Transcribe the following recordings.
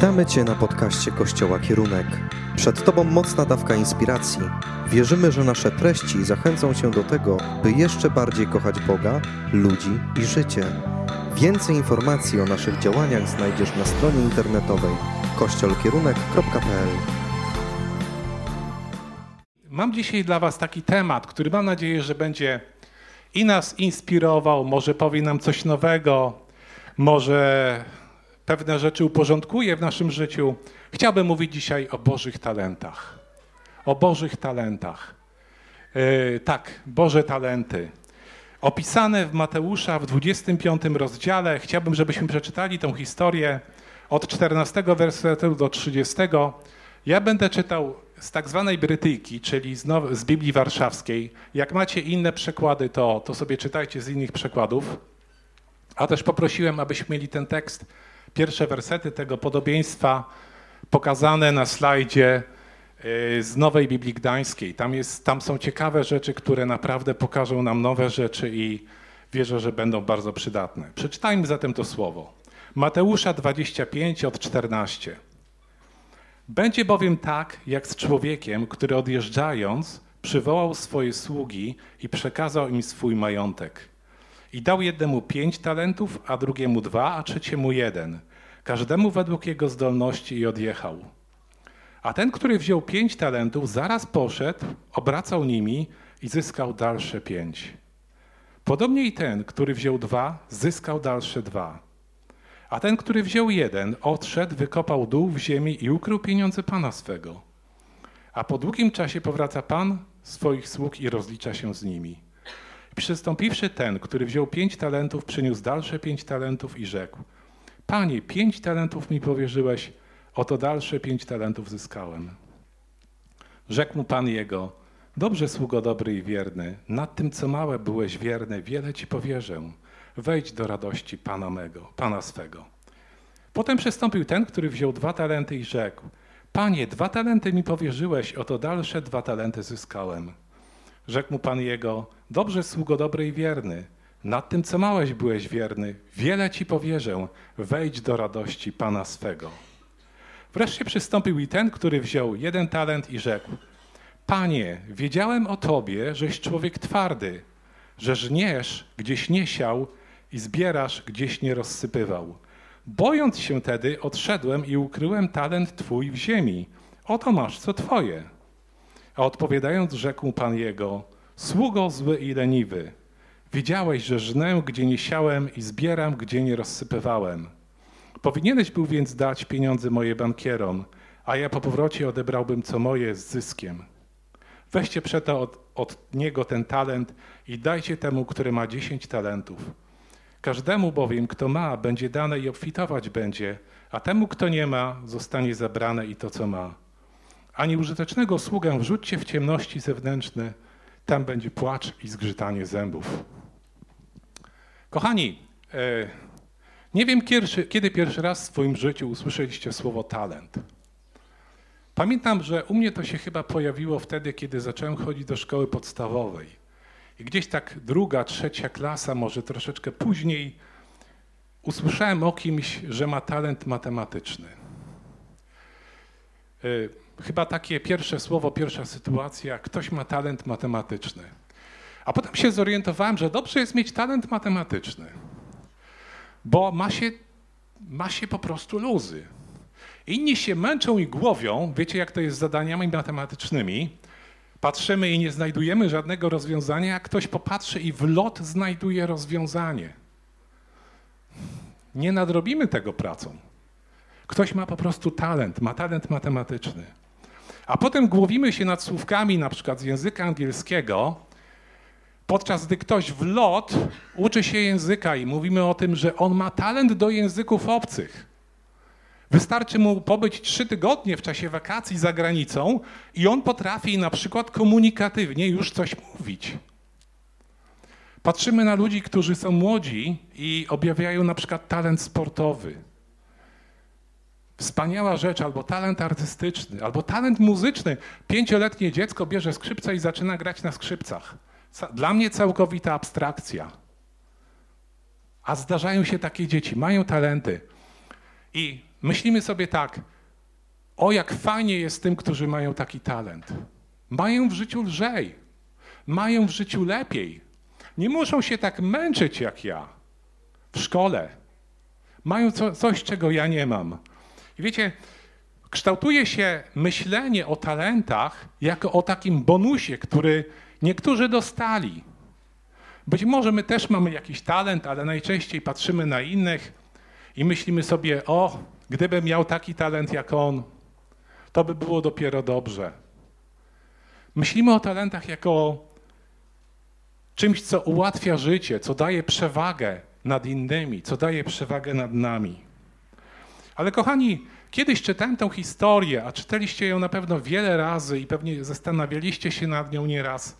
Witamy Cię na podcaście Kościoła Kierunek. Przed Tobą mocna dawka inspiracji. Wierzymy, że nasze treści zachęcą Cię do tego, by jeszcze bardziej kochać Boga, ludzi i życie. Więcej informacji o naszych działaniach znajdziesz na stronie internetowej kościolkierunek.pl. Mam dzisiaj dla Was taki temat, który mam nadzieję, że będzie i nas inspirował, może powie nam coś nowego, może pewne rzeczy uporządkuje w naszym życiu. Chciałbym mówić dzisiaj o Bożych talentach. O Bożych talentach. Yy, tak, Boże talenty. Opisane w Mateusza w 25 rozdziale. Chciałbym, żebyśmy przeczytali tą historię od 14 wersetu do 30. Ja będę czytał z tak zwanej Brytyjki, czyli z, Now- z Biblii Warszawskiej. Jak macie inne przekłady, to, to sobie czytajcie z innych przekładów. A też poprosiłem, abyśmy mieli ten tekst, pierwsze wersety tego podobieństwa pokazane na slajdzie y, z Nowej Biblii Gdańskiej. Tam, jest, tam są ciekawe rzeczy, które naprawdę pokażą nam nowe rzeczy i wierzę, że będą bardzo przydatne. Przeczytajmy zatem to słowo. Mateusza 25 od 14. Będzie bowiem tak, jak z człowiekiem, który odjeżdżając, przywołał swoje sługi i przekazał im swój majątek. I dał jednemu pięć talentów, a drugiemu dwa, a trzeciemu jeden. Każdemu według jego zdolności i odjechał. A ten, który wziął pięć talentów, zaraz poszedł, obracał nimi i zyskał dalsze pięć. Podobnie i ten, który wziął dwa, zyskał dalsze dwa. A ten, który wziął jeden, odszedł, wykopał dół w ziemi i ukrył pieniądze pana swego. A po długim czasie powraca pan swoich sług i rozlicza się z nimi. Przystąpiwszy ten, który wziął pięć talentów, przyniósł dalsze pięć talentów i rzekł: Panie, pięć talentów mi powierzyłeś, oto dalsze pięć talentów zyskałem. Rzekł mu pan jego: Dobrze, sługo dobry i wierny, nad tym, co małe byłeś wierny, wiele ci powierzę. Wejdź do radości pana mego, pana swego. Potem przystąpił ten, który wziął dwa talenty i rzekł: Panie, dwa talenty mi powierzyłeś, oto dalsze dwa talenty zyskałem. Rzekł mu pan jego: Dobrze, sługo dobry i wierny. Nad tym, co małeś, byłeś wierny. Wiele ci powierzę. Wejdź do radości pana swego. Wreszcie przystąpił i ten, który wziął jeden talent i rzekł: Panie, wiedziałem o tobie, żeś człowiek twardy, że żniesz, gdzieś nie siał i zbierasz, gdzieś nie rozsypywał. Bojąc się tedy, odszedłem i ukryłem talent twój w ziemi. Oto masz co twoje. A odpowiadając, rzekł pan jego: Sługo zły i leniwy. Wiedziałeś, że żnę, gdzie nie siałem i zbieram, gdzie nie rozsypywałem. Powinieneś był więc dać pieniądze moje bankierom, a ja po powrocie odebrałbym co moje z zyskiem. Weźcie przeto od, od niego ten talent i dajcie temu, który ma dziesięć talentów. Każdemu bowiem, kto ma, będzie dane i obfitować będzie, a temu, kto nie ma, zostanie zabrane i to, co ma. Ani użytecznego sługę wrzućcie w ciemności zewnętrzne, tam będzie płacz i zgrzytanie zębów. Kochani, e, nie wiem kiedy pierwszy raz w swoim życiu usłyszeliście słowo talent. Pamiętam, że u mnie to się chyba pojawiło wtedy, kiedy zacząłem chodzić do szkoły podstawowej. I gdzieś tak druga, trzecia klasa, może troszeczkę później, usłyszałem o kimś, że ma talent matematyczny. Y, Chyba takie pierwsze słowo, pierwsza sytuacja, ktoś ma talent matematyczny. A potem się zorientowałem, że dobrze jest mieć talent matematyczny, bo ma się, ma się po prostu luzy. Inni się męczą i głowią, wiecie jak to jest z zadaniami matematycznymi, patrzymy i nie znajdujemy żadnego rozwiązania, a ktoś popatrzy i w lot znajduje rozwiązanie. Nie nadrobimy tego pracą. Ktoś ma po prostu talent, ma talent matematyczny. A potem głowimy się nad słówkami na przykład z języka angielskiego, podczas gdy ktoś w lot uczy się języka i mówimy o tym, że on ma talent do języków obcych. Wystarczy mu pobyć trzy tygodnie w czasie wakacji za granicą i on potrafi na przykład komunikatywnie już coś mówić. Patrzymy na ludzi, którzy są młodzi i objawiają na przykład talent sportowy. Wspaniała rzecz, albo talent artystyczny, albo talent muzyczny. Pięcioletnie dziecko bierze skrzypce i zaczyna grać na skrzypcach. Dla mnie całkowita abstrakcja. A zdarzają się takie dzieci, mają talenty. I myślimy sobie tak, o jak fajnie jest tym, którzy mają taki talent. Mają w życiu lżej, mają w życiu lepiej. Nie muszą się tak męczyć jak ja w szkole. Mają co, coś, czego ja nie mam. I wiecie, kształtuje się myślenie o talentach jako o takim bonusie, który niektórzy dostali. Być może my też mamy jakiś talent, ale najczęściej patrzymy na innych i myślimy sobie, o, gdybym miał taki talent jak on, to by było dopiero dobrze. Myślimy o talentach jako czymś, co ułatwia życie, co daje przewagę nad innymi, co daje przewagę nad nami. Ale kochani, kiedyś czytałem tę historię, a czytaliście ją na pewno wiele razy i pewnie zastanawialiście się nad nią nieraz.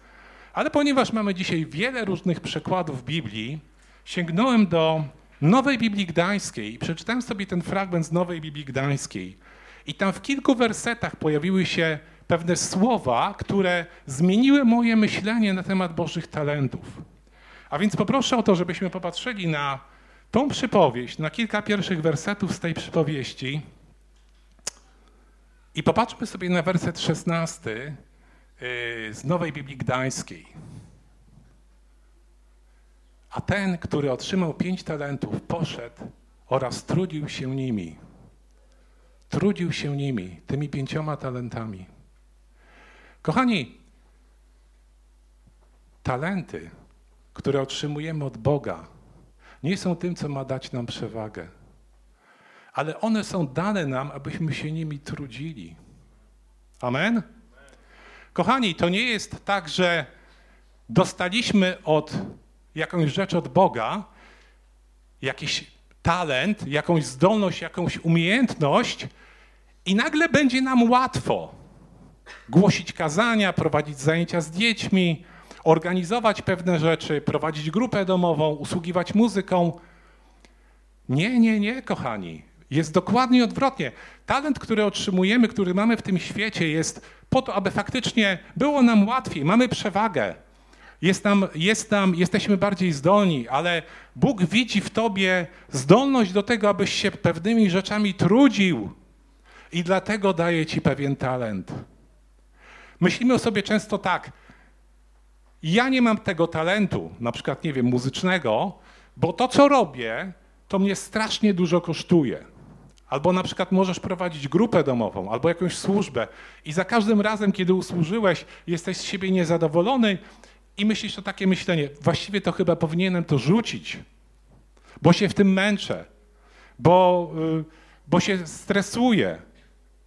Ale ponieważ mamy dzisiaj wiele różnych przykładów Biblii, sięgnąłem do Nowej Biblii Gdańskiej i przeczytałem sobie ten fragment z Nowej Biblii Gdańskiej. I tam w kilku wersetach pojawiły się pewne słowa, które zmieniły moje myślenie na temat Bożych talentów. A więc poproszę o to, żebyśmy popatrzyli na tą przypowieść, na kilka pierwszych wersetów z tej przypowieści. I popatrzmy sobie na werset 16 yy, z Nowej Biblii Gdańskiej. A ten, który otrzymał pięć talentów, poszedł oraz trudził się nimi. Trudził się nimi, tymi pięcioma talentami. Kochani, talenty, które otrzymujemy od Boga, nie są tym, co ma dać nam przewagę, ale one są dane nam, abyśmy się nimi trudzili. Amen? Kochani, to nie jest tak, że dostaliśmy od jakąś rzecz od Boga, jakiś talent, jakąś zdolność, jakąś umiejętność i nagle będzie nam łatwo głosić kazania, prowadzić zajęcia z dziećmi, organizować pewne rzeczy, prowadzić grupę domową, usługiwać muzyką. Nie, nie, nie, kochani. Jest dokładnie odwrotnie. Talent, który otrzymujemy, który mamy w tym świecie, jest po to, aby faktycznie było nam łatwiej, mamy przewagę. Jest nam, jest nam, jesteśmy bardziej zdolni, ale Bóg widzi w tobie zdolność do tego, abyś się pewnymi rzeczami trudził i dlatego daje ci pewien talent. Myślimy o sobie często tak, ja nie mam tego talentu, na przykład, nie wiem, muzycznego, bo to, co robię, to mnie strasznie dużo kosztuje. Albo na przykład możesz prowadzić grupę domową, albo jakąś służbę i za każdym razem, kiedy usłużyłeś, jesteś z siebie niezadowolony i myślisz o takie myślenie, właściwie to chyba powinienem to rzucić, bo się w tym męczę, bo, y, bo się stresuję.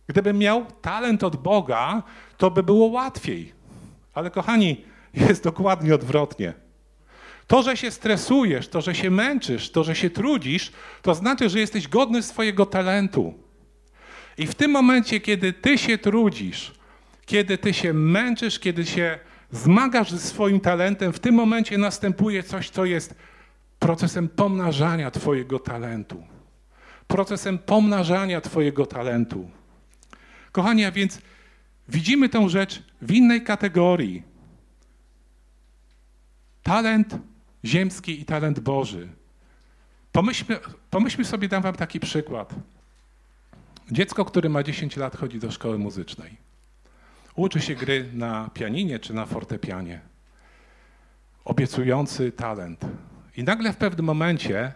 Gdybym miał talent od Boga, to by było łatwiej. Ale kochani, jest dokładnie odwrotnie. To, że się stresujesz, to, że się męczysz, to, że się trudzisz, to znaczy, że jesteś godny swojego talentu. I w tym momencie, kiedy ty się trudzisz, kiedy ty się męczysz, kiedy się zmagasz ze swoim talentem, w tym momencie następuje coś, co jest procesem pomnażania Twojego talentu. Procesem pomnażania Twojego talentu. Kochani, a więc widzimy tę rzecz w innej kategorii. Talent ziemski i talent Boży. Pomyślmy, pomyślmy sobie, dam Wam taki przykład. Dziecko, które ma 10 lat, chodzi do szkoły muzycznej. Uczy się gry na pianinie czy na fortepianie. Obiecujący talent. I nagle w pewnym momencie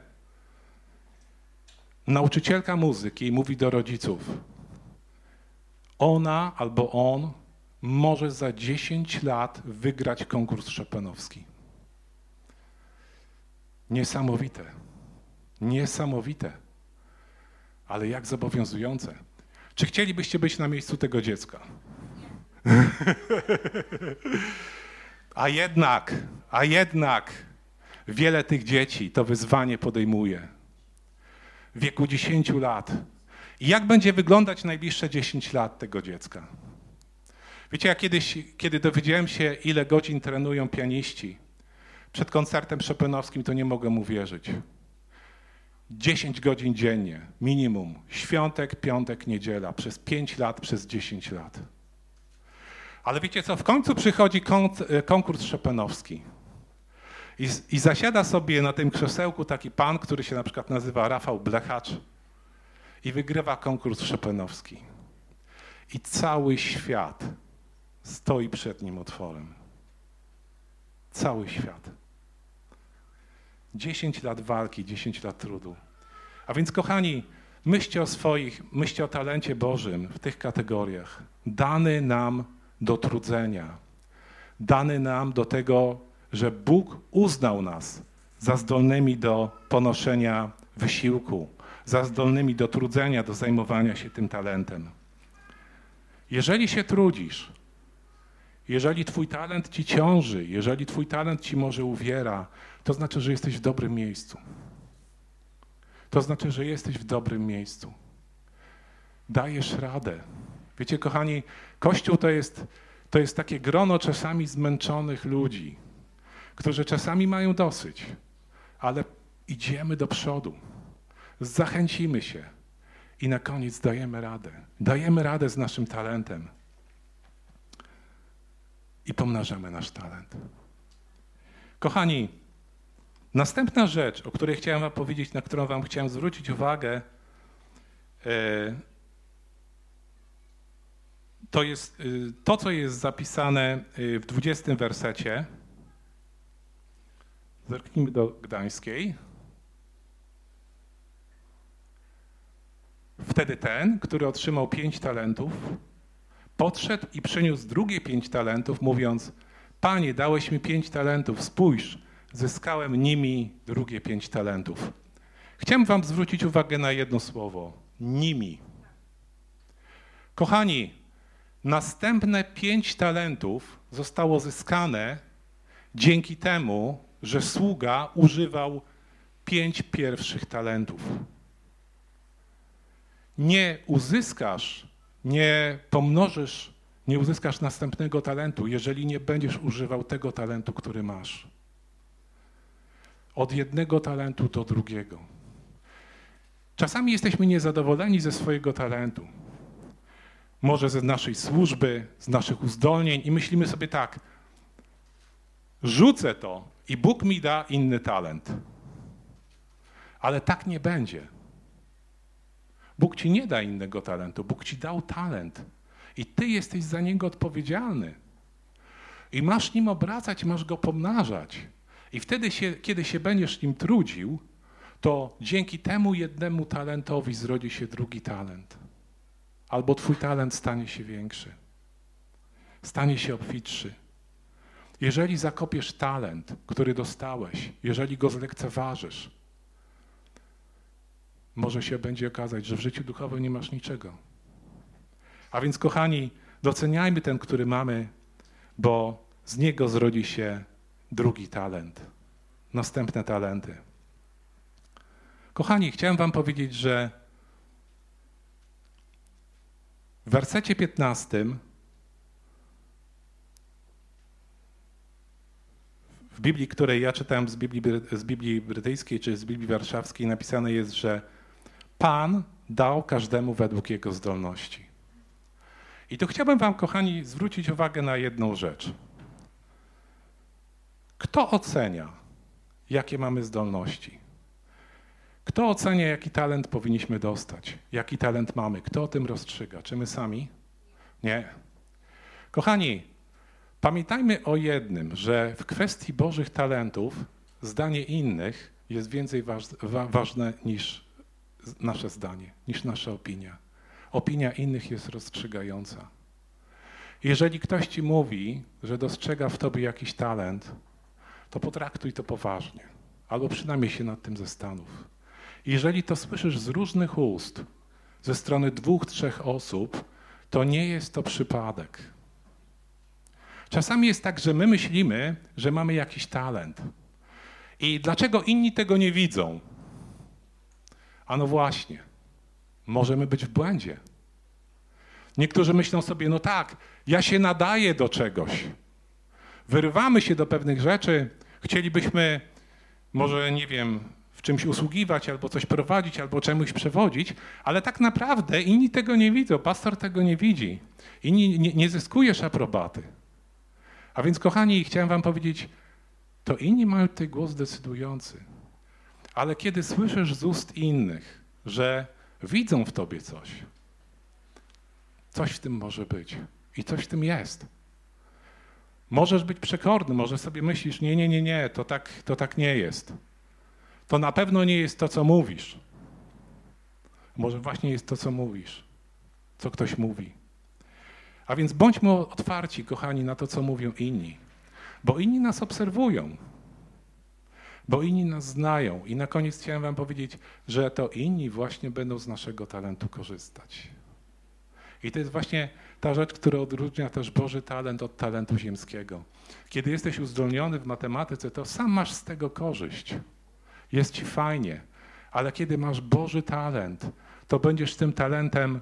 nauczycielka muzyki mówi do rodziców: Ona albo on może za 10 lat wygrać konkurs szopenowski. Niesamowite. Niesamowite. Ale jak zobowiązujące. Czy chcielibyście być na miejscu tego dziecka? a jednak, a jednak wiele tych dzieci to wyzwanie podejmuje. W wieku 10 lat. I jak będzie wyglądać najbliższe 10 lat tego dziecka? Wiecie, ja kiedyś, kiedy dowiedziałem się, ile godzin trenują pianiści przed koncertem Chopinowskim, to nie mogę uwierzyć. 10 godzin dziennie, minimum. Świątek, piątek, niedziela. Przez 5 lat, przez 10 lat. Ale wiecie co, w końcu przychodzi e, konkurs Chopinowski. I, I, zasiada sobie na tym krzesełku taki pan, który się na przykład nazywa Rafał Blechacz. i wygrywa konkurs Chopinowski. I cały świat stoi przed nim otworem. Cały świat. 10 lat walki, 10 lat trudu. A więc, kochani, myślcie o swoich, myślcie o talencie Bożym w tych kategoriach. Dany nam do trudzenia, dany nam do tego, że Bóg uznał nas za zdolnymi do ponoszenia wysiłku, za zdolnymi do trudzenia, do zajmowania się tym talentem. Jeżeli się trudzisz, jeżeli Twój talent ci ciąży, jeżeli Twój talent ci może uwiera, to znaczy, że jesteś w dobrym miejscu. To znaczy, że jesteś w dobrym miejscu. Dajesz radę. Wiecie, kochani, Kościół to jest, to jest takie grono czasami zmęczonych ludzi, którzy czasami mają dosyć, ale idziemy do przodu. Zachęcimy się i na koniec dajemy radę. Dajemy radę z naszym talentem i pomnażamy nasz talent. Kochani, następna rzecz, o której chciałem Wam powiedzieć, na którą Wam chciałem zwrócić uwagę, e, to jest y, to, co jest zapisane y, w 20 wersecie. Zerknijmy do Gdańskiej. Wtedy ten, który otrzymał pięć talentów, podszedł i przyniósł drugie pięć talentów, mówiąc: Panie, dałeś mi pięć talentów, spójrz, zyskałem nimi drugie pięć talentów. Chciałem Wam zwrócić uwagę na jedno słowo: nimi. Kochani, następne pięć talentów zostało zyskane dzięki temu, że sługa używał pięć pierwszych talentów. Nie uzyskasz nie pomnożysz, nie uzyskasz następnego talentu, jeżeli nie będziesz używał tego talentu, który masz. Od jednego talentu do drugiego. Czasami jesteśmy niezadowoleni ze swojego talentu. Może ze naszej służby, z naszych uzdolnień i myślimy sobie tak, rzucę to i Bóg mi da inny talent. Ale tak nie będzie. Bóg ci nie da innego talentu, Bóg ci dał talent i ty jesteś za niego odpowiedzialny. I masz nim obracać, masz go pomnażać. I wtedy, się, kiedy się będziesz nim trudził, to dzięki temu jednemu talentowi zrodzi się drugi talent. Albo twój talent stanie się większy, stanie się obfitszy. Jeżeli zakopiesz talent, który dostałeś, jeżeli go zlekceważysz, może się będzie okazać, że w życiu duchowym nie masz niczego. A więc, kochani, doceniajmy ten, który mamy, bo z niego zrodzi się drugi talent, następne talenty. Kochani, chciałem Wam powiedzieć, że w wersecie 15 w Biblii, której ja czytałem z Biblii, z Biblii brytyjskiej czy z Biblii warszawskiej, napisane jest, że Pan dał każdemu według jego zdolności. I tu chciałbym Wam, kochani, zwrócić uwagę na jedną rzecz. Kto ocenia, jakie mamy zdolności? Kto ocenia, jaki talent powinniśmy dostać? Jaki talent mamy? Kto o tym rozstrzyga? Czy my sami? Nie. Kochani, pamiętajmy o jednym, że w kwestii Bożych talentów zdanie innych jest więcej ważne niż nasze zdanie, niż nasza opinia. Opinia innych jest rozstrzygająca. Jeżeli ktoś ci mówi, że dostrzega w tobie jakiś talent, to potraktuj to poważnie, albo przynajmniej się nad tym zastanów. Jeżeli to słyszysz z różnych ust, ze strony dwóch, trzech osób, to nie jest to przypadek. Czasami jest tak, że my myślimy, że mamy jakiś talent. I dlaczego inni tego nie widzą? A no właśnie, możemy być w błędzie. Niektórzy myślą sobie, no tak, ja się nadaję do czegoś. Wyrywamy się do pewnych rzeczy, chcielibyśmy, może nie wiem, w czymś usługiwać, albo coś prowadzić, albo czemuś przewodzić, ale tak naprawdę inni tego nie widzą, pastor tego nie widzi. Inni nie, nie zyskujesz aprobaty. A więc, kochani, chciałem Wam powiedzieć, to inni mają tutaj głos decydujący. Ale kiedy słyszysz z ust innych, że widzą w tobie coś. Coś w tym może być i coś w tym jest. Możesz być przekorny, może sobie myślisz, nie, nie, nie, nie, to tak, to tak nie jest. To na pewno nie jest to, co mówisz. Może właśnie jest to, co mówisz, co ktoś mówi. A więc bądźmy otwarci, kochani, na to, co mówią inni, bo inni nas obserwują, bo inni nas znają. I na koniec chciałem Wam powiedzieć, że to inni właśnie będą z naszego talentu korzystać. I to jest właśnie ta rzecz, która odróżnia też Boży talent od talentu ziemskiego. Kiedy jesteś uzdolniony w matematyce, to sam masz z tego korzyść. Jest ci fajnie, ale kiedy masz Boży talent, to będziesz tym talentem,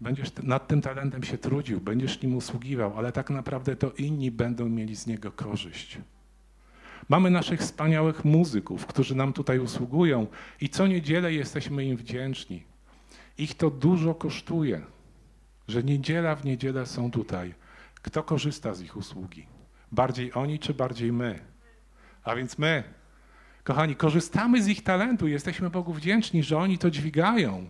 będziesz nad tym talentem się trudził, będziesz nim usługiwał, ale tak naprawdę to inni będą mieli z niego korzyść. Mamy naszych wspaniałych muzyków, którzy nam tutaj usługują i co niedzielę jesteśmy im wdzięczni. Ich to dużo kosztuje, że niedziela w niedzielę są tutaj. Kto korzysta z ich usługi? Bardziej oni czy bardziej my? A więc my, kochani, korzystamy z ich talentu, jesteśmy Bogu wdzięczni, że oni to dźwigają,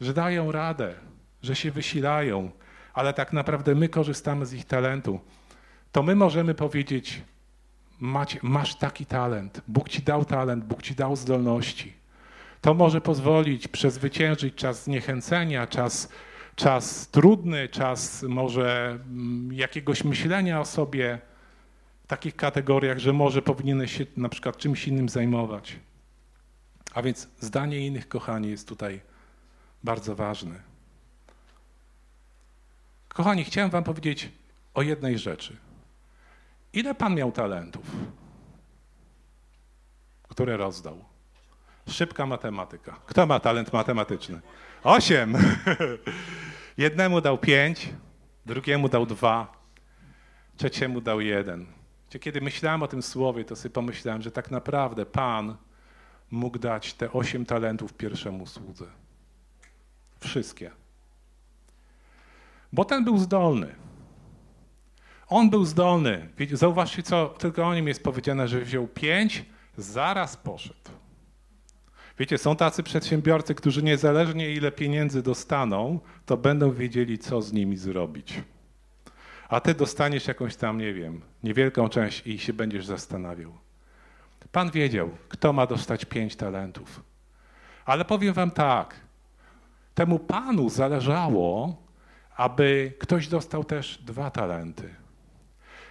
że dają radę, że się wysilają, ale tak naprawdę my korzystamy z ich talentu. To my możemy powiedzieć, macie, masz taki talent, Bóg ci dał talent, Bóg ci dał zdolności. To może pozwolić przezwyciężyć czas zniechęcenia, czas, czas trudny, czas może mm, jakiegoś myślenia o sobie w takich kategoriach, że może powinieneś się na przykład czymś innym zajmować. A więc zdanie innych, kochani, jest tutaj bardzo ważne. Kochani, chciałem Wam powiedzieć o jednej rzeczy. Ile pan miał talentów, które rozdał? Szybka matematyka. Kto ma talent matematyczny? Osiem. Jednemu dał pięć, drugiemu dał dwa, trzeciemu dał jeden. Kiedy myślałem o tym słowie, to sobie pomyślałem, że tak naprawdę Pan mógł dać te osiem talentów pierwszemu słudze. Wszystkie. Bo ten był zdolny. On był zdolny. Zauważcie, co tylko o nim jest powiedziane, że wziął pięć, zaraz poszedł. Wiecie, są tacy przedsiębiorcy, którzy niezależnie ile pieniędzy dostaną, to będą wiedzieli, co z nimi zrobić. A ty dostaniesz jakąś tam, nie wiem, niewielką część i się będziesz zastanawiał. Pan wiedział, kto ma dostać pięć talentów. Ale powiem wam tak, temu Panu zależało, aby ktoś dostał też dwa talenty.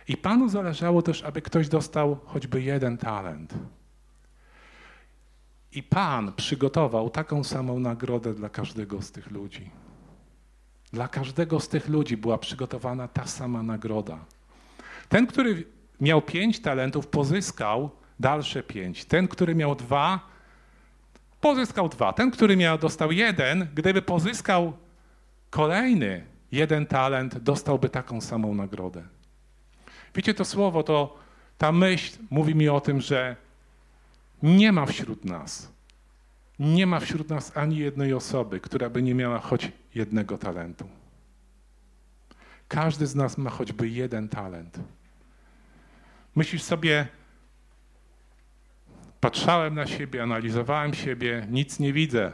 I Panu zależało też, aby ktoś dostał choćby jeden talent. I Pan przygotował taką samą nagrodę dla każdego z tych ludzi. Dla każdego z tych ludzi była przygotowana ta sama nagroda. Ten, który miał pięć talentów, pozyskał dalsze pięć. Ten, który miał dwa, pozyskał dwa. Ten, który miał, dostał jeden, gdyby pozyskał kolejny jeden talent, dostałby taką samą nagrodę. Wiecie, to słowo, to ta myśl mówi mi o tym, że nie ma wśród nas, nie ma wśród nas ani jednej osoby, która by nie miała choć jednego talentu. Każdy z nas ma choćby jeden talent. Myślisz sobie, patrzałem na siebie, analizowałem siebie, nic nie widzę.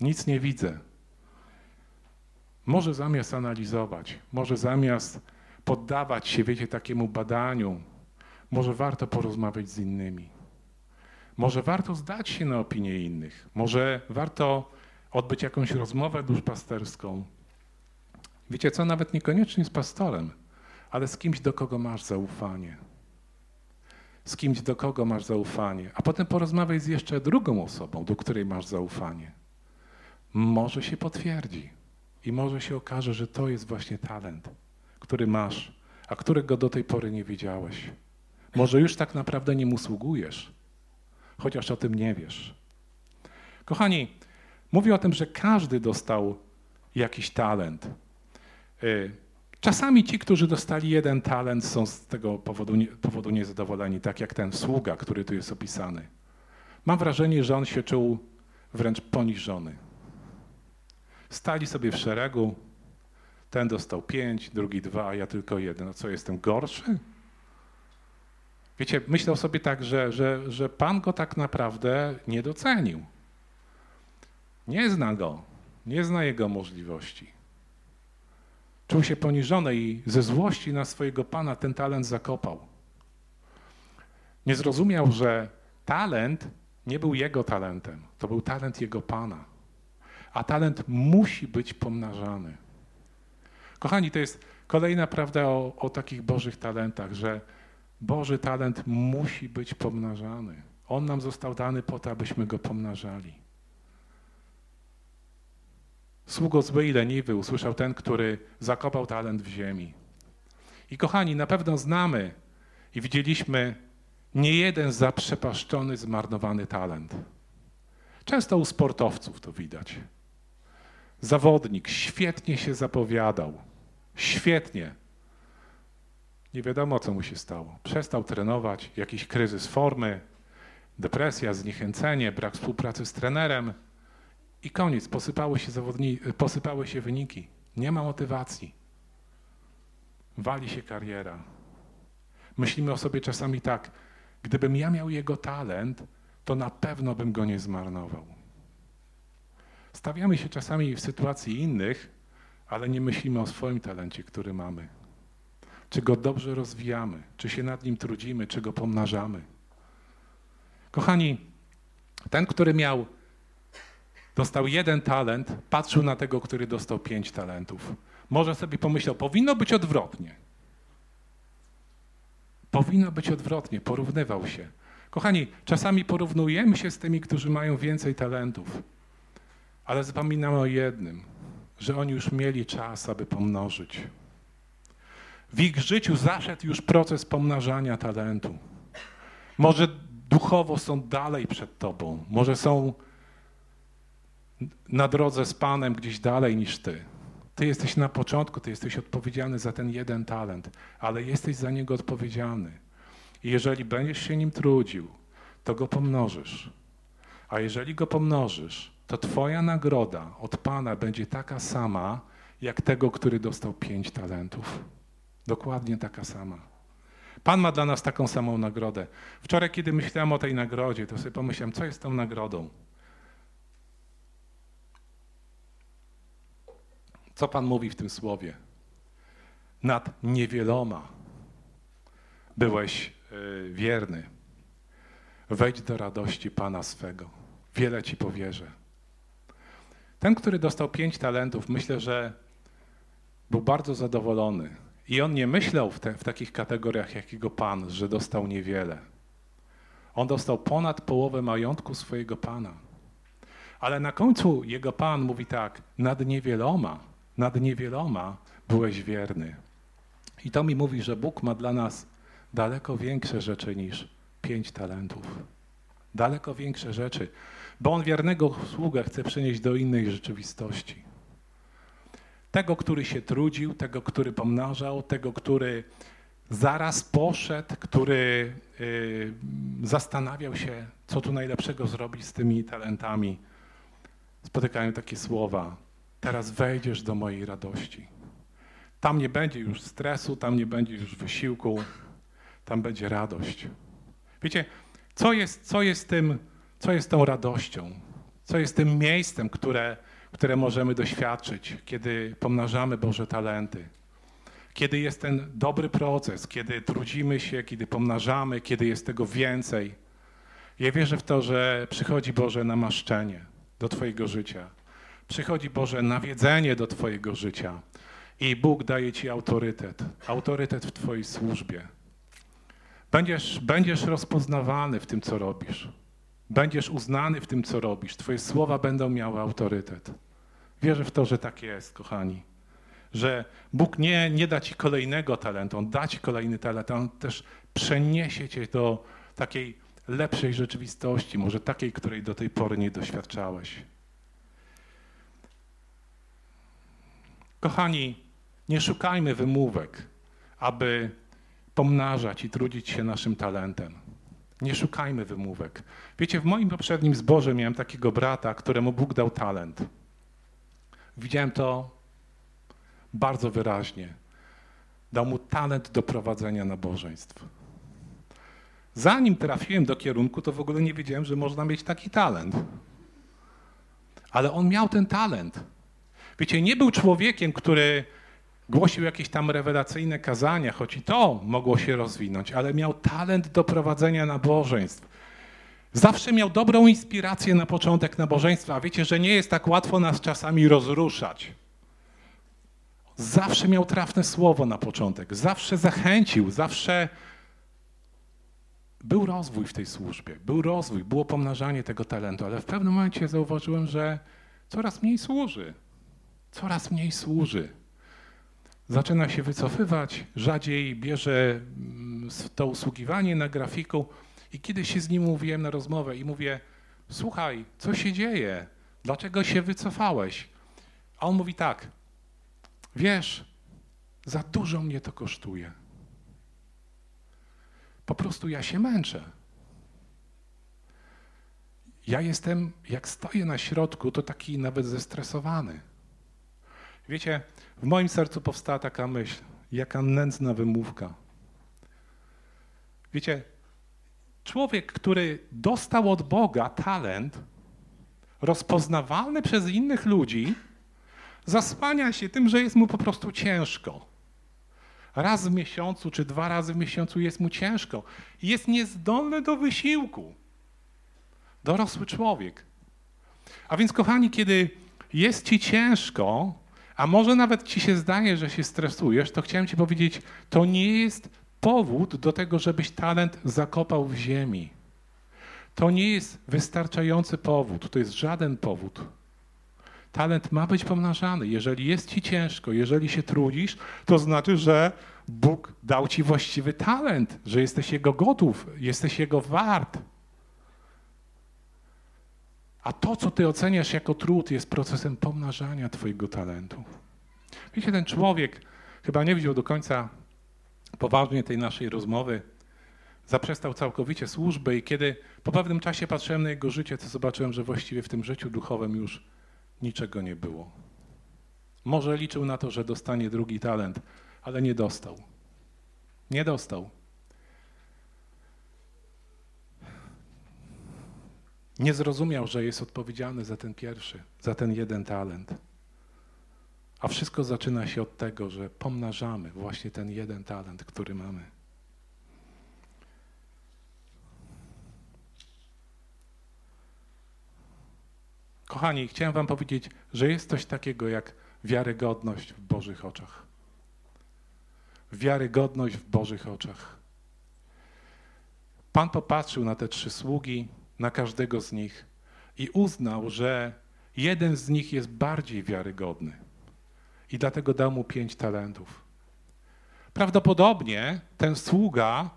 Nic nie widzę. Może zamiast analizować, może zamiast poddawać się, wiecie, takiemu badaniu. Może warto porozmawiać z innymi. Może warto zdać się na opinię innych. Może warto odbyć jakąś rozmowę duszpasterską. Wiecie co, nawet niekoniecznie z pastorem, ale z kimś, do kogo masz zaufanie. Z kimś, do kogo masz zaufanie. A potem porozmawiaj z jeszcze drugą osobą, do której masz zaufanie. Może się potwierdzi i może się okaże, że to jest właśnie talent który masz, a którego do tej pory nie widziałeś. Może już tak naprawdę nim usługujesz, chociaż o tym nie wiesz. Kochani, mówię o tym, że każdy dostał jakiś talent. Y, czasami ci, którzy dostali jeden talent, są z tego powodu, powodu niezadowoleni, tak jak ten sługa, który tu jest opisany. Mam wrażenie, że on się czuł wręcz poniżony. Stali sobie w szeregu, ten dostał pięć, drugi dwa, a ja tylko jeden. No co, jestem gorszy? Wiecie, myślał sobie tak, że, że, że Pan go tak naprawdę nie docenił. Nie zna go, nie zna jego możliwości. Czuł się poniżony i ze złości na swojego pana ten talent zakopał. Nie zrozumiał, że talent nie był jego talentem, to był talent jego pana. A talent musi być pomnażany. Kochani, to jest kolejna prawda o, o takich Bożych talentach, że Boży talent musi być pomnażany. On nam został dany po to, abyśmy go pomnażali. Sługo zły i leniwy usłyszał ten, który zakopał talent w ziemi. I kochani, na pewno znamy i widzieliśmy nie jeden zaprzepaszczony, zmarnowany talent. Często u sportowców to widać. Zawodnik świetnie się zapowiadał, świetnie. Nie wiadomo, co mu się stało. Przestał trenować, jakiś kryzys formy, depresja, zniechęcenie, brak współpracy z trenerem i koniec. Posypały się, zawodni, posypały się wyniki. Nie ma motywacji. Wali się kariera. Myślimy o sobie czasami tak, gdybym ja miał jego talent, to na pewno bym go nie zmarnował. Stawiamy się czasami w sytuacji innych, ale nie myślimy o swoim talencie, który mamy. Czy go dobrze rozwijamy, czy się nad nim trudzimy, czy go pomnażamy. Kochani, ten, który miał, dostał jeden talent, patrzył na tego, który dostał pięć talentów. Może sobie pomyślał, powinno być odwrotnie. Powinno być odwrotnie, porównywał się. Kochani, czasami porównujemy się z tymi, którzy mają więcej talentów, ale zapominamy o jednym, że oni już mieli czas, aby pomnożyć. W ich życiu zaszedł już proces pomnażania talentu. Może duchowo są dalej przed Tobą, może są na drodze z Panem gdzieś dalej niż Ty. Ty jesteś na początku, Ty jesteś odpowiedzialny za ten jeden talent, ale jesteś za niego odpowiedzialny. I jeżeli będziesz się nim trudził, to go pomnożysz. A jeżeli go pomnożysz, to Twoja nagroda od Pana będzie taka sama, jak tego, który dostał pięć talentów. Dokładnie taka sama. Pan ma dla nas taką samą nagrodę. Wczoraj, kiedy myślałem o tej nagrodzie, to sobie pomyślałem, co jest tą nagrodą. Co Pan mówi w tym słowie? Nad niewieloma byłeś y, wierny. Wejdź do radości Pana swego. Wiele Ci powierzę. Ten, który dostał pięć talentów, myślę, że był bardzo zadowolony. I on nie myślał w, te, w takich kategoriach jak jego Pan, że dostał niewiele. On dostał ponad połowę majątku swojego Pana. Ale na końcu jego Pan mówi tak, nad niewieloma nad niewieloma byłeś wierny. I to mi mówi, że Bóg ma dla nas daleko większe rzeczy niż pięć talentów. Daleko większe rzeczy, bo On wiernego sługę chce przenieść do innej rzeczywistości. Tego, który się trudził, tego, który pomnażał, tego, który zaraz poszedł, który y, zastanawiał się, co tu najlepszego zrobić z tymi talentami. Spotykają takie słowa: teraz wejdziesz do mojej radości. Tam nie będzie już stresu, tam nie będzie już wysiłku, tam będzie radość. Wiecie, co jest, co jest, tym, co jest tą radością? Co jest tym miejscem, które, które możemy doświadczyć, kiedy pomnażamy Boże talenty? Kiedy jest ten dobry proces, kiedy trudzimy się, kiedy pomnażamy, kiedy jest tego więcej. Ja wierzę w to, że przychodzi Boże namaszczenie do Twojego życia Przychodzi Boże nawiedzenie do Twojego życia i Bóg daje Ci autorytet, autorytet w Twojej służbie. Będziesz, będziesz rozpoznawany w tym, co robisz. Będziesz uznany w tym, co robisz. Twoje słowa będą miały autorytet. Wierzę w to, że tak jest, kochani. Że Bóg nie, nie da Ci kolejnego talentu, On da Ci kolejny talent, On też przeniesie Cię do takiej lepszej rzeczywistości, może takiej, której do tej pory nie doświadczałeś. Kochani, nie szukajmy wymówek, aby pomnażać i trudzić się naszym talentem. Nie szukajmy wymówek. Wiecie, w moim poprzednim zborze miałem takiego brata, któremu Bóg dał talent. Widziałem to bardzo wyraźnie. Dał mu talent do prowadzenia nabożeństw. Zanim trafiłem do kierunku, to w ogóle nie wiedziałem, że można mieć taki talent. ale on miał ten talent. Wiecie, nie był człowiekiem, który głosił jakieś tam rewelacyjne kazania, choć i to mogło się rozwinąć, ale miał talent do prowadzenia nabożeństw. Zawsze miał dobrą inspirację na początek nabożeństwa. Wiecie, że nie jest tak łatwo nas czasami rozruszać. Zawsze miał trafne słowo na początek, zawsze zachęcił, zawsze był rozwój w tej służbie, był rozwój, było pomnażanie tego talentu, ale w pewnym momencie zauważyłem, że coraz mniej służy. Coraz mniej służy. Zaczyna się wycofywać, rzadziej bierze mm, to usługiwanie na grafiku. I kiedyś się z nim mówiłem na rozmowę i mówię: Słuchaj, co się dzieje? Dlaczego się wycofałeś? A on mówi tak: Wiesz, za dużo mnie to kosztuje. Po prostu ja się męczę. Ja jestem, jak stoję na środku, to taki nawet zestresowany. Wiecie, w moim sercu powstała taka myśl, jaka nędzna wymówka. Wiecie, człowiek, który dostał od Boga talent, rozpoznawalny przez innych ludzi, zasłania się tym, że jest mu po prostu ciężko. Raz w miesiącu czy dwa razy w miesiącu jest mu ciężko. Jest niezdolny do wysiłku. Dorosły człowiek. A więc, kochani, kiedy jest ci ciężko, a może nawet ci się zdaje, że się stresujesz, to chciałem ci powiedzieć, to nie jest powód do tego, żebyś talent zakopał w ziemi. To nie jest wystarczający powód, to jest żaden powód. Talent ma być pomnażany. Jeżeli jest ci ciężko, jeżeli się trudzisz, to znaczy, że Bóg dał ci właściwy talent, że jesteś Jego gotów, jesteś Jego wart. A to, co ty oceniasz jako trud, jest procesem pomnażania twojego talentu. Wiecie, ten człowiek chyba nie wziął do końca poważnie tej naszej rozmowy. Zaprzestał całkowicie służby i kiedy po pewnym czasie patrzyłem na jego życie, to zobaczyłem, że właściwie w tym życiu duchowym już niczego nie było. Może liczył na to, że dostanie drugi talent, ale nie dostał. Nie dostał. Nie zrozumiał, że jest odpowiedzialny za ten pierwszy, za ten jeden talent. A wszystko zaczyna się od tego, że pomnażamy właśnie ten jeden talent, który mamy. Kochani, chciałem Wam powiedzieć, że jest coś takiego jak wiarygodność w Bożych oczach. Wiarygodność w Bożych oczach. Pan popatrzył na te trzy sługi, na każdego z nich i uznał, że jeden z nich jest bardziej wiarygodny. I dlatego dał mu pięć talentów. Prawdopodobnie ten sługa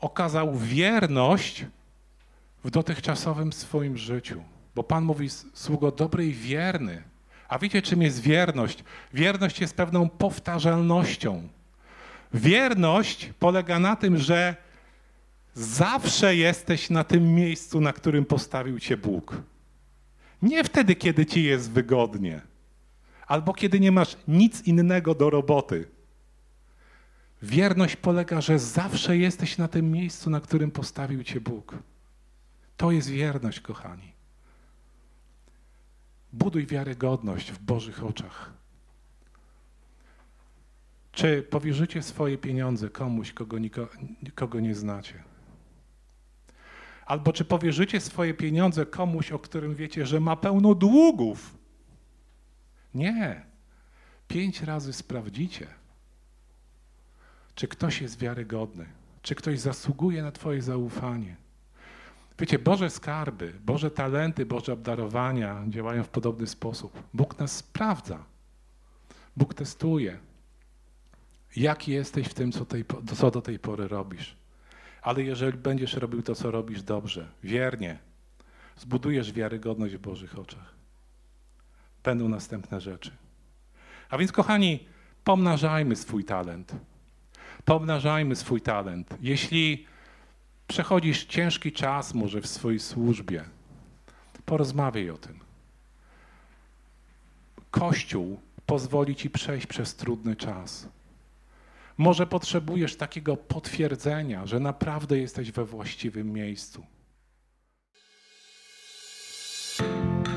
okazał wierność w dotychczasowym swoim życiu. Bo Pan mówi, sługo dobry i wierny. A wiecie, czym jest wierność? Wierność jest pewną powtarzalnością. Wierność polega na tym, że zawsze jesteś na tym miejscu, na którym postawił cię Bóg. Nie wtedy, kiedy ci jest wygodnie, albo kiedy nie masz nic innego do roboty. Wierność polega, że zawsze jesteś na tym miejscu, na którym postawił cię Bóg. To jest wierność, kochani. Buduj wiarygodność w Bożych oczach. Czy powierzycie swoje pieniądze komuś, kogo, kogo nie znacie? Albo czy powierzycie swoje pieniądze komuś, o którym wiecie, że ma pełno długów? Nie. Pięć razy sprawdzicie, czy ktoś jest wiarygodny, czy ktoś zasługuje na Twoje zaufanie. Wiecie, Boże skarby, Boże talenty, Boże obdarowania działają w podobny sposób. Bóg nas sprawdza. Bóg testuje. Jaki jesteś w tym, co, tej, co do tej pory robisz? Ale jeżeli będziesz robił to, co robisz dobrze, wiernie, zbudujesz wiarygodność w Bożych oczach. Będą następne rzeczy. A więc, kochani, pomnażajmy swój talent. Pomnażajmy swój talent. Jeśli przechodzisz ciężki czas może w swojej służbie, porozmawiaj o tym. Kościół pozwoli ci przejść przez trudny czas. Może potrzebujesz takiego potwierdzenia, że naprawdę jesteś we właściwym miejscu.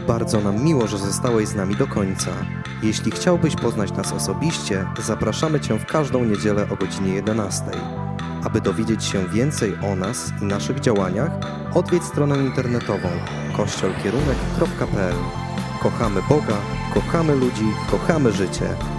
Bardzo nam miło, że zostałeś z nami do końca. Jeśli chciałbyś poznać nas osobiście, zapraszamy Cię w każdą niedzielę o godzinie 11. Aby dowiedzieć się więcej o nas i naszych działaniach, odwiedź stronę internetową kościolkierunek.pl. Kochamy Boga, kochamy ludzi, kochamy życie.